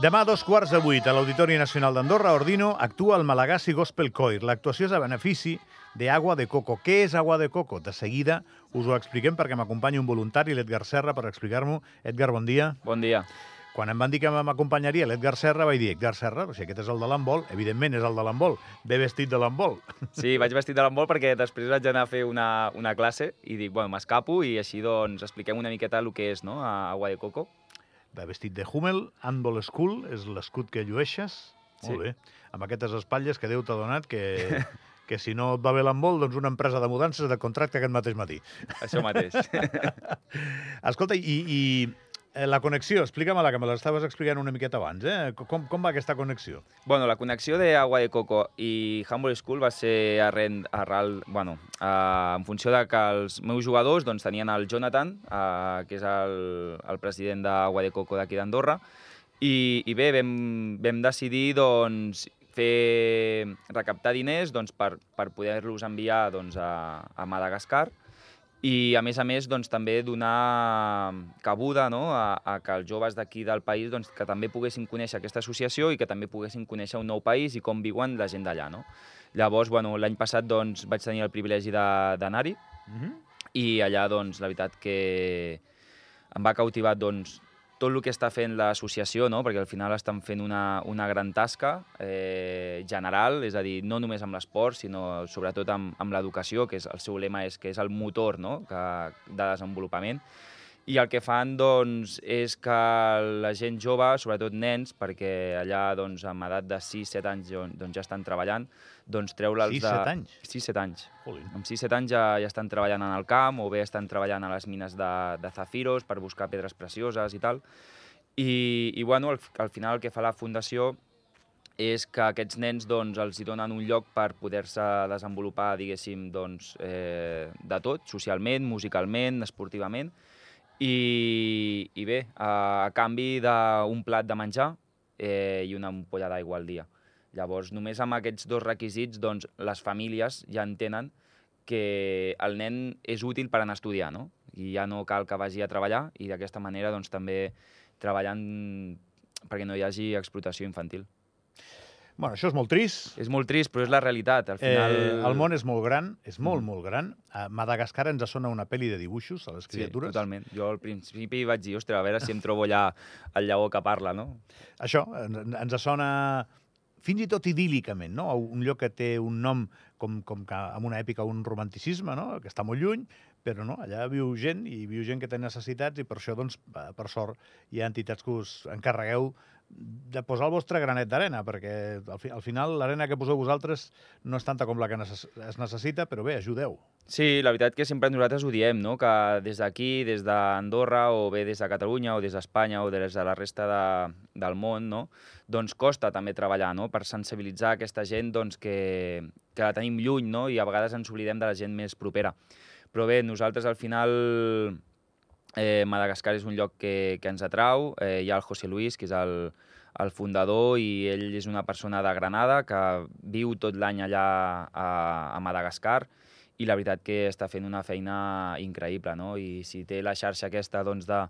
Demà a dos quarts de vuit a l'Auditori Nacional d'Andorra, Ordino, actua el Malagasy Gospel Choir. L'actuació és a benefici de Agua de Coco. Què és Agua de Coco? De seguida us ho expliquem perquè m'acompanya un voluntari, l'Edgar Serra, per explicar-m'ho. Edgar, bon dia. Bon dia. Quan em van dir que m'acompanyaria l'Edgar Serra, vaig dir, Edgar Serra, o sigui, aquest és el de l'handbol, evidentment és el de l'handbol, ve vestit de l'handbol. Sí, vaig vestit de l'handbol perquè després vaig anar a fer una, una classe i dic, bueno, m'escapo i així doncs expliquem una miqueta el que és, no?, a Agua de Coco. Va vestit de Hummel, Handball School, és l'escut que llueixes. Sí. Molt bé. Amb aquestes espatlles que Déu t'ha donat, que, que si no et va bé l'handbol, doncs una empresa de mudances de contracte aquest mateix matí. Això mateix. Escolta, i, i la connexió, explica-me-la, que me l'estaves explicant una miqueta abans, eh? Com, com va aquesta connexió? bueno, la connexió de Agua de Coco i Humble School va ser arren, arral, bueno, uh, en funció de que els meus jugadors doncs, tenien el Jonathan, uh, que és el, el president d'Agua de Coco d'aquí d'Andorra, i, i bé, vam, vam decidir doncs, fer, recaptar diners doncs, per, per poder-los enviar doncs, a, a Madagascar i, a més a més, doncs, també donar cabuda no? a, a que els joves d'aquí del país doncs, que també poguessin conèixer aquesta associació i que també poguessin conèixer un nou país i com viuen la gent d'allà. No? Llavors, bueno, l'any passat doncs, vaig tenir el privilegi de- d'anar-hi Mm -hmm. i allà, doncs, la veritat que em va cautivar doncs, tot el que està fent l'associació, no? perquè al final estan fent una, una gran tasca eh, general, és a dir, no només amb l'esport, sinó sobretot amb, amb l'educació, que és, el seu lema és que és el motor no? que, de desenvolupament. I el que fan doncs, és que la gent jove, sobretot nens, perquè allà doncs, amb edat de 6-7 anys doncs, ja estan treballant, doncs treure-los de... 6-7 anys? 6-7 anys. Jolín. Amb 6-7 anys ja, ja estan treballant en el camp o bé estan treballant a les mines de, de zafiros per buscar pedres precioses i tal. I, i bueno, al, al final el que fa la Fundació és que aquests nens doncs, els hi donen un lloc per poder-se desenvolupar, diguéssim, doncs, eh, de tot, socialment, musicalment, esportivament, i, i bé, a, canvi d'un plat de menjar eh, i una ampolla d'aigua al dia. Llavors, només amb aquests dos requisits, doncs, les famílies ja entenen que el nen és útil per anar a estudiar, no? I ja no cal que vagi a treballar i d'aquesta manera doncs, també treballant perquè no hi hagi explotació infantil. Bueno, això és molt trist. És molt trist, però és la realitat. Al final... Eh, el món és molt gran, és molt, Mhm. molt gran. A Madagascar ens sona una pel·li de dibuixos a les Sí, criatures. totalment. Jo al principi vaig dir, ostres, a veure si em trobo allà el lleó que parla, no? Això, ens, sona fins i tot idíl·licament, no? Un lloc que té un nom com, com que amb una èpica, un romanticisme, no? que està molt lluny, però no, allà viu gent i viu gent que té necessitats i per això, doncs, per sort, hi ha entitats que us encarregueu de posar el vostre granet d'arena, perquè al, fi, al final l'arena que poseu vosaltres no és tanta com la que necess es necessita, però bé, ajudeu. Sí, la veritat que sempre nosaltres ho diem, no? que des d'aquí, des d'Andorra, o bé des de Catalunya, o des d'Espanya, o des de la resta de, del món, no? doncs costa també treballar no? per sensibilitzar aquesta gent doncs, que, que la tenim lluny no? i a vegades ens oblidem de la gent més propera. Però bé, nosaltres al final eh, Madagascar és un lloc que, que ens atrau. Eh, hi ha el José Luis, que és el, el fundador, i ell és una persona de Granada que viu tot l'any allà a, a Madagascar i la veritat que està fent una feina increïble, no? I si té la xarxa aquesta doncs, de,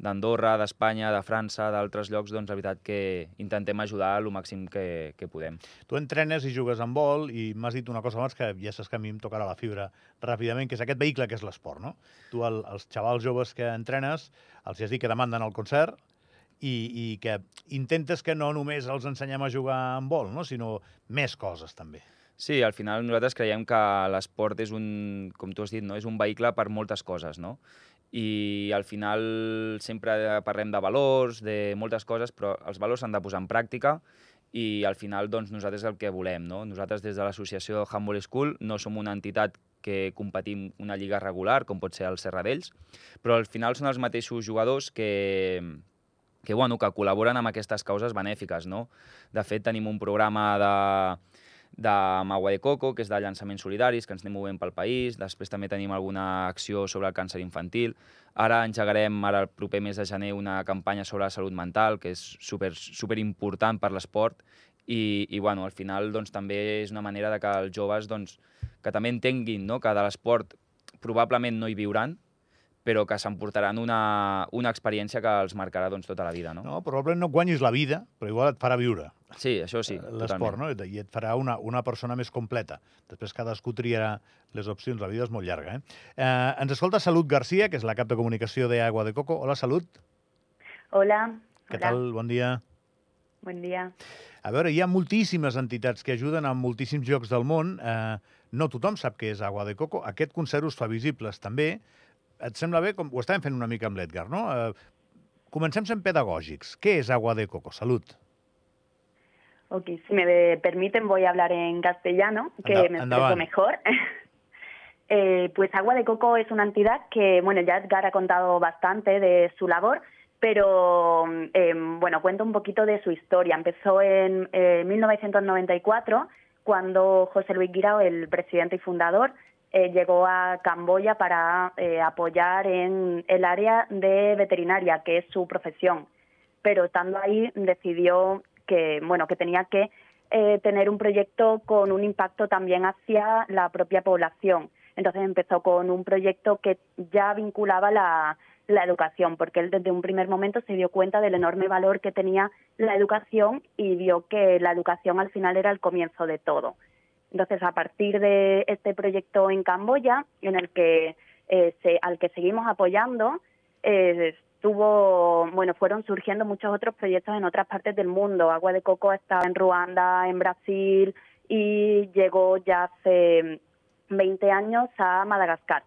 d'Andorra, d'Espanya, de França, d'altres llocs, doncs la veritat que intentem ajudar el màxim que, que podem. Tu entrenes i jugues amb vol i m'has dit una cosa abans que ja saps que a mi em tocarà la fibra ràpidament, que és aquest vehicle que és l'esport, no? Tu, el, els xavals joves que entrenes, els has dit que demanden el concert i, i que intentes que no només els ensenyem a jugar amb vol, no? sinó més coses també. Sí, al final nosaltres creiem que l'esport és un, com tu has dit, no? és un vehicle per moltes coses, no? I al final sempre parlem de valors, de moltes coses, però els valors s'han de posar en pràctica i al final doncs, nosaltres el que volem. No? Nosaltres des de l'associació Humble School no som una entitat que competim una lliga regular, com pot ser el Serradells, però al final són els mateixos jugadors que, que, bueno, que col·laboren amb aquestes causes benèfiques. No? De fet, tenim un programa de, de Magua de Coco, que és de llançaments solidaris, que ens anem movent pel país. Després també tenim alguna acció sobre el càncer infantil. Ara engegarem, ara el proper mes de gener, una campanya sobre la salut mental, que és super, super important per l'esport. I, I, bueno, al final, doncs, també és una manera de que els joves, doncs, que també entenguin no? que de l'esport probablement no hi viuran, però que s'emportaran una, una experiència que els marcarà doncs, tota la vida. No? No, probablement no guanyis la vida, però igual et farà viure Sí, això sí, eh, l'esport, no? I et farà una, una persona més completa. Després cadascú triarà les opcions, la vida és molt llarga. Eh? Eh, ens escolta Salut Garcia, que és la cap de comunicació d'Agua de Coco. Hola, Salut. Hola. Què hola. tal? Bon dia. Buen dia. A veure, hi ha moltíssimes entitats que ajuden a moltíssims llocs del món. Eh, no tothom sap què és Agua de Coco. Aquest concert us fa visibles també. Et sembla bé? Com, ho estàvem fent una mica amb l'Edgar, no? Eh, comencem sent pedagògics. Què és Agua de Coco? Salut. Ok, si me permiten voy a hablar en castellano, que Anda- me expreso mejor. Eh, pues Agua de Coco es una entidad que, bueno, ya Edgar ha contado bastante de su labor, pero eh, bueno, cuento un poquito de su historia. Empezó en eh, 1994, cuando José Luis Guirao, el presidente y fundador, eh, llegó a Camboya para eh, apoyar en el área de veterinaria, que es su profesión. Pero estando ahí decidió que, bueno, que tenía que eh, tener un proyecto con un impacto también hacia la propia población. Entonces empezó con un proyecto que ya vinculaba la, la educación, porque él desde un primer momento se dio cuenta del enorme valor que tenía la educación y vio que la educación al final era el comienzo de todo. Entonces, a partir de este proyecto en Camboya, en el que eh, se, al que seguimos apoyando, eh, estuvo, bueno, fueron surgiendo muchos otros proyectos en otras partes del mundo. Agua de Coco estaba en Ruanda, en Brasil y llegó ya hace 20 años a Madagascar,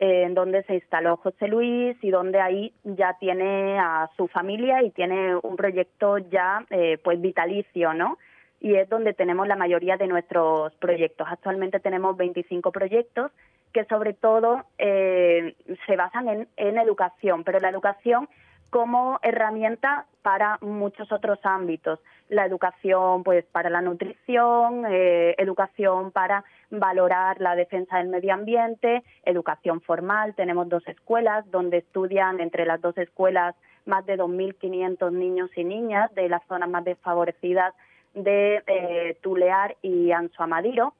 eh, en donde se instaló José Luis y donde ahí ya tiene a su familia y tiene un proyecto ya eh, pues vitalicio, ¿no? Y es donde tenemos la mayoría de nuestros proyectos. Actualmente tenemos 25 proyectos que sobre todo eh, se basan en, educación, pero la educación como herramienta para muchos otros ámbitos. La educación, pues, para la nutrición, eh, educación para valorar la defensa del medio ambiente, educación formal. Tenemos dos escuelas donde estudian entre las dos escuelas más de 2.500 niños y niñas de las zonas más desfavorecidas de eh, Tulear y Anzoamadiro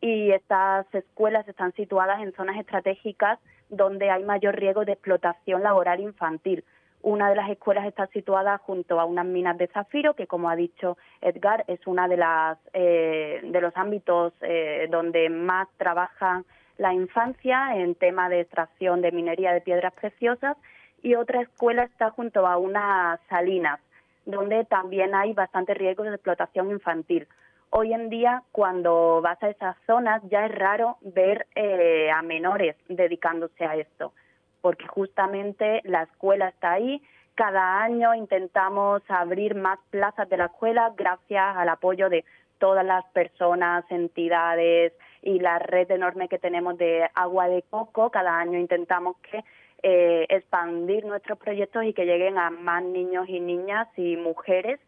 y estas escuelas están situadas en zonas estratégicas donde hay mayor riesgo de explotación laboral infantil. Una de las escuelas está situada junto a unas minas de zafiro, que como ha dicho Edgar, es una de las eh, de los ámbitos eh, donde más trabaja la infancia en tema de extracción de minería de piedras preciosas, y otra escuela está junto a unas salinas, donde también hay bastante riesgo de explotación infantil. Hoy en día, cuando vas a esas zonas, ya es raro ver eh, a menores dedicándose a esto, porque justamente la escuela está ahí. Cada año intentamos abrir más plazas de la escuela gracias al apoyo de todas las personas, entidades y la red enorme que tenemos de agua de coco. Cada año intentamos que eh, expandir nuestros proyectos y que lleguen a más niños y niñas y mujeres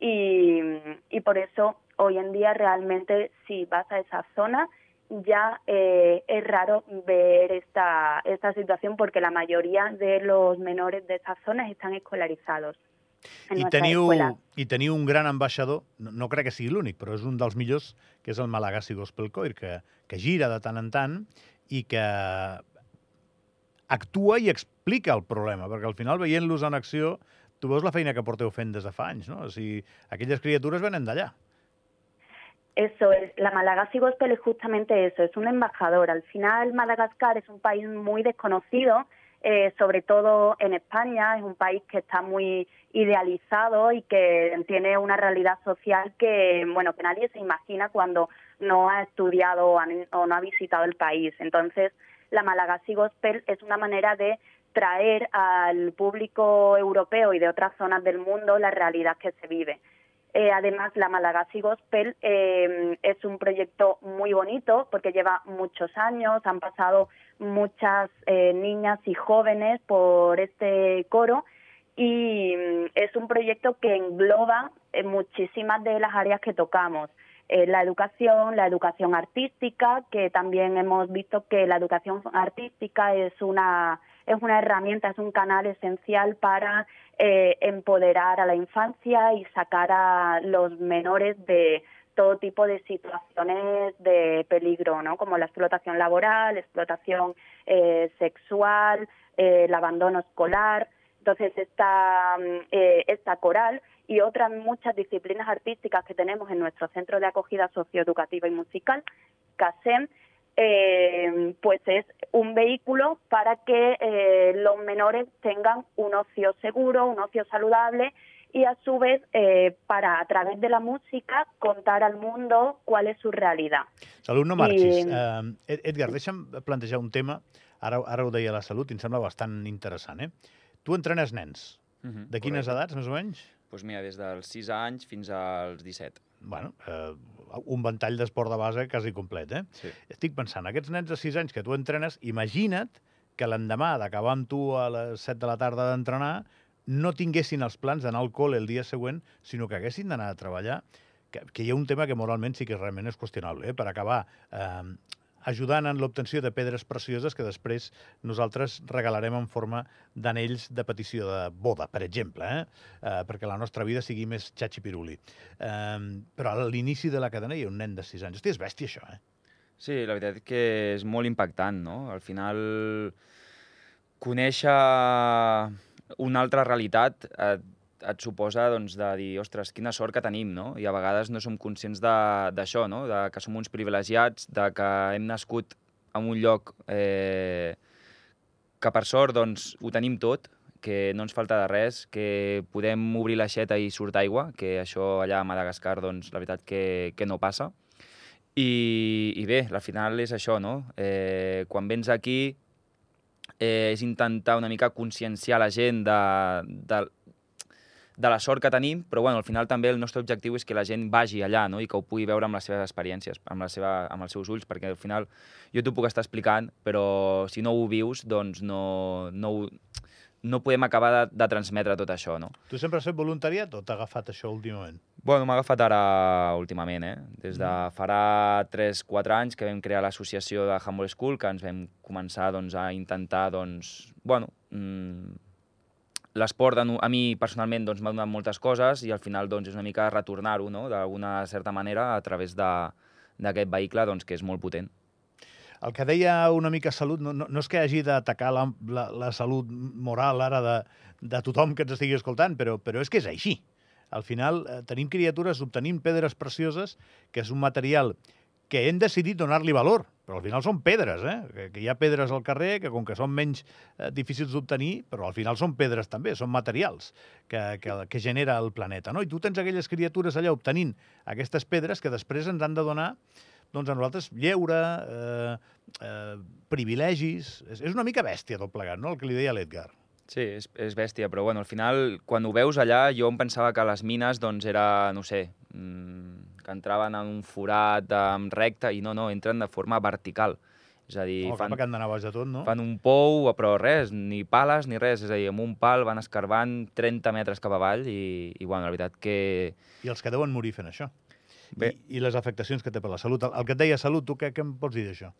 y, y por eso hoy en día realmente si vas a esa zona ya eh, es raro ver esta, esta situación porque la mayoría de los menores de esas zonas están escolarizados. I teniu. I teniu un gran ambaixador, no, no crec que sigui l'únic, però és un dels millors, que és el Malagasy Gospel Choir, que, que gira de tant en tant i que actua i explica el problema, perquè al final, veient-los en acció, tu veus la feina que porteu fent des de fa no? O sigui, aquelles criatures venen d'allà. Eso es, la Malagasy Gospel es justamente eso, es un embajador. Al final Madagascar es un país muy desconocido, eh, sobre todo en España, es un país que está muy idealizado y que tiene una realidad social que, bueno, que nadie se imagina cuando no ha estudiado o no ha visitado el país. Entonces, la Malagasy Gospel es una manera de traer al público europeo y de otras zonas del mundo la realidad que se vive. Eh, además, la Malagasy Gospel eh, es un proyecto muy bonito porque lleva muchos años, han pasado muchas eh, niñas y jóvenes por este coro y mm, es un proyecto que engloba muchísimas de las áreas que tocamos. Eh, la educación, la educación artística, que también hemos visto que la educación artística es una es una herramienta, es un canal esencial para eh, empoderar a la infancia y sacar a los menores de todo tipo de situaciones de peligro, ¿no? Como la explotación laboral, explotación eh, sexual, eh, el abandono escolar. Entonces, esta, mm, eh, esta coral y otras muchas disciplinas artísticas que tenemos en nuestro centro de acogida socioeducativa y musical, CASEM, eh, pues es un vehículo para que eh, los menores tengan un ocio seguro, un ocio saludable y a su vez eh, para a través de la música contar al mundo cuál és su realidad. Salut, no marxis. I- Uh, Edgar, deixa'm plantejar un tema, ara, ara ho deia la Salut, i em sembla bastant interessant. Eh? Tu entrenes nens. Mhm, De quines correcte. edats, més o menys? Doncs mira, des dels 6 anys fins als 17. bueno, eh, un ventall d'esport de base quasi complet, eh? Sí. Estic pensant, aquests nens de 6 anys que tu entrenes, imagina't que l'endemà d'acabar amb tu a les 7 de la tarda d'entrenar no tinguessin els plans d'anar al col·le el dia següent, sinó que haguessin d'anar a treballar, que, que hi ha un tema que moralment sí que realment és qüestionable, eh? per acabar eh, ajudant en l'obtenció de pedres precioses que després nosaltres regalarem en forma d'anells de petició de boda, per exemple, eh? Eh, perquè la nostra vida sigui més xatxipiruli. Eh, però a l'inici de la cadena hi ha un nen de 6 anys. Hosti, és bèstia, això, eh? Sí, la veritat que és molt impactant, no? Al final, conèixer una altra realitat et, et suposa doncs, de dir, ostres, quina sort que tenim, no? I a vegades no som conscients d'això, no? De que som uns privilegiats, de que hem nascut en un lloc eh, que per sort doncs, ho tenim tot, que no ens falta de res, que podem obrir l'aixeta i surt aigua, que això allà a Madagascar, doncs, la veritat que, que no passa. I, I bé, al final és això, no? Eh, quan vens aquí eh, és intentar una mica conscienciar la gent de, de, de la sort que tenim, però bueno, al final també el nostre objectiu és que la gent vagi allà no? i que ho pugui veure amb les seves experiències, amb, la seva, amb els seus ulls, perquè al final jo t'ho puc estar explicant, però si no ho vius, doncs no, no, ho, no podem acabar de, de transmetre tot això, no? Tu sempre has fet voluntariat o t'ha agafat això últimament? Bueno, m'ha agafat ara últimament, eh? Des de farà 3-4 anys que vam crear l'associació de Humble School, que ens vam començar doncs, a intentar, doncs, bueno, mm, l'esport a mi personalment doncs, m'ha donat moltes coses i al final doncs, és una mica retornar-ho no? d'alguna certa manera a través d'aquest vehicle doncs, que és molt potent. El que deia una mica Salut, no, no, no és que hagi d'atacar la, la, la salut moral ara de, de tothom que ens estigui escoltant, però, però és que és així. Al final eh, tenim criatures obtenint pedres precioses, que és un material que hem decidit donar-li valor, però al final són pedres, eh? que, que hi ha pedres al carrer que com que són menys eh, difícils d'obtenir, però al final són pedres també, són materials que, que, que genera el planeta. No? I tu tens aquelles criatures allà obtenint aquestes pedres que després ens han de donar doncs a nosaltres lleure, eh, eh, privilegis... És, és una mica bèstia tot plegat, no?, el que li deia l'Edgar. Sí, és, és bèstia, però bueno, al final, quan ho veus allà, jo em pensava que les mines, doncs, era, no sé, mmm, que entraven en un forat amb recte, i no, no, entren de forma vertical. És a dir, Oh, fan, que han d'anar de tot, no? fan un pou, però res, ni pales ni res, és a dir, amb un pal van escarbant 30 metres cap avall i, i bueno, la veritat que... I els que deuen morir fent això. Bé. I, I les afectacions que té per la salut. El, el que et deia Salut, tu què, què em pots dir d'això?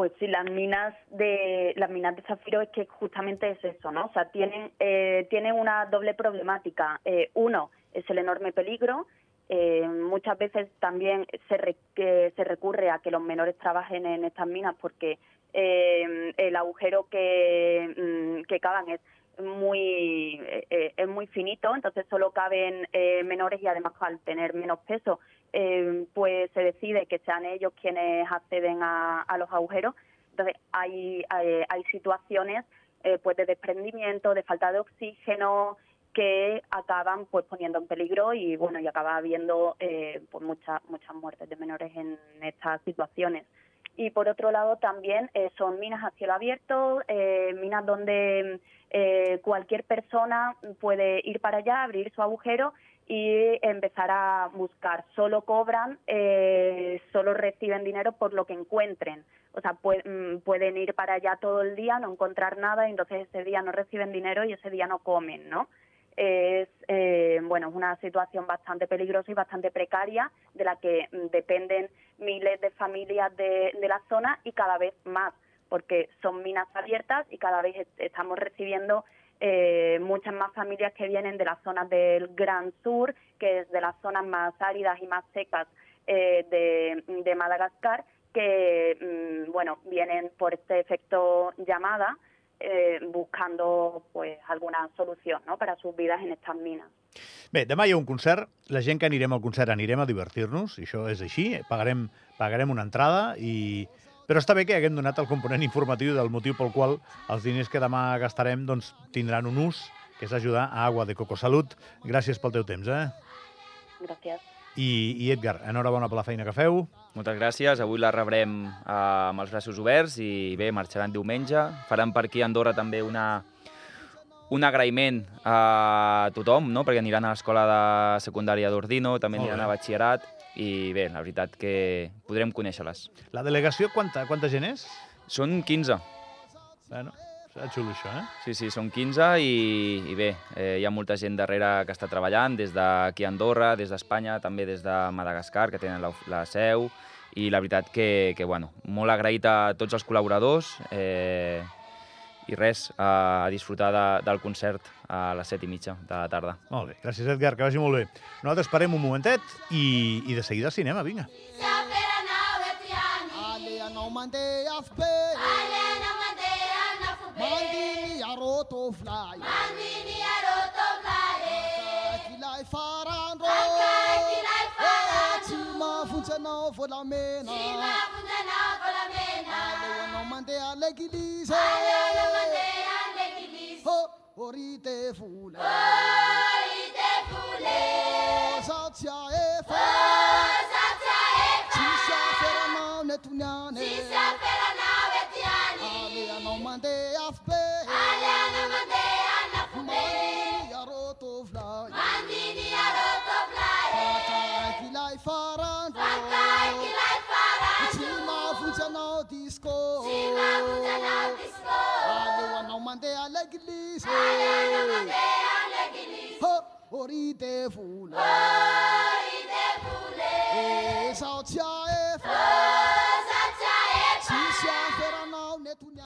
Pues sí, las minas de las minas de zafiro es que justamente es eso, ¿no? O sea, tienen eh, tienen una doble problemática. Eh, uno es el enorme peligro. Eh, muchas veces también se, re- que se recurre a que los menores trabajen en estas minas porque eh, el agujero que, mm, que cavan es muy eh, eh, es muy finito, entonces solo caben eh, menores y además al tener menos peso, eh, pues se decide que sean ellos quienes acceden a, a los agujeros. Entonces hay, hay, situaciones eh, pues de desprendimiento, de falta de oxígeno que acaban pues poniendo en peligro y bueno y acaba habiendo eh, pues muchas muchas muertes de menores en estas situaciones. Y por otro lado también eh, son minas a cielo abierto, eh, minas donde eh, cualquier persona puede ir para allá, abrir su agujero y empezar a buscar. Solo cobran, eh, solo reciben dinero por lo que encuentren. O sea, pue- mm, pueden ir para allá todo el día, no encontrar nada y entonces ese día no reciben dinero y ese día no comen, ¿no? es eh, bueno una situación bastante peligrosa y bastante precaria de la que mm, dependen miles de familias de, de la zona y cada vez más porque son minas abiertas y cada vez est- estamos recibiendo eh, muchas más familias que vienen de las zonas del Gran Sur, que es de las zonas más áridas y más secas eh, de, de Madagascar, que mm, bueno vienen por este efecto llamada eh, buscando pues alguna solución ¿no? para sus vidas en estas minas. Bé, demà hi un concert. La gent que anirem al concert anirem a divertir-nos, i això és així. Pagarem una entrada i... Però està bé que haguem donat el component informatiu del motiu pel qual els diners que demà gastarem doncs, tindran un ús, que és ajudar a Agua de Coco Salut. Gràcies pel teu temps, eh? Gràcies. I, i Edgar, enhorabona per la feina que feu. Moltes gràcies. Avui la rebrem eh, amb els braços oberts i bé, marxaran diumenge. Faran per aquí a Andorra també una, un agraïment a tothom, no? perquè aniran a l'escola de secundària d'Ordino, també Molt aniran bé. a batxillerat i bé, la veritat que podrem conèixer-les. La delegació, quanta, quanta gent és? Són 15, Bueno, serà xulo això, eh? sí, sí, són 15 i, i bé, eh, hi ha molta gent darrere que està treballant, des d'aquí a Andorra, des d'Espanya, també des de Madagascar, que tenen la, la seu, i la veritat que, que bueno, molt agraït a tots els col·laboradors, eh, i res, a, disfrutar de, del concert a les set i mitja de la tarda. Molt bé, gràcies Edgar, que vagi molt bé. Nosaltres parem un momentet i, i de seguida cinema, vinga. Safera nawe tiani. Ale no mande aspe. Ale na mandea na fube. Mandini aroto fly. Mandini aroto flare. Kilai farando. l'église. Allez le matin à l'église. Oh, oritez-vous là. Oritez-vous oh, là. Zatia et fa. Oh, Zatia et fa. Si ça fait la main, on est tout nyan. Si ça fait la main, on est tout nyan. Allez, on m'a demandé. تفولا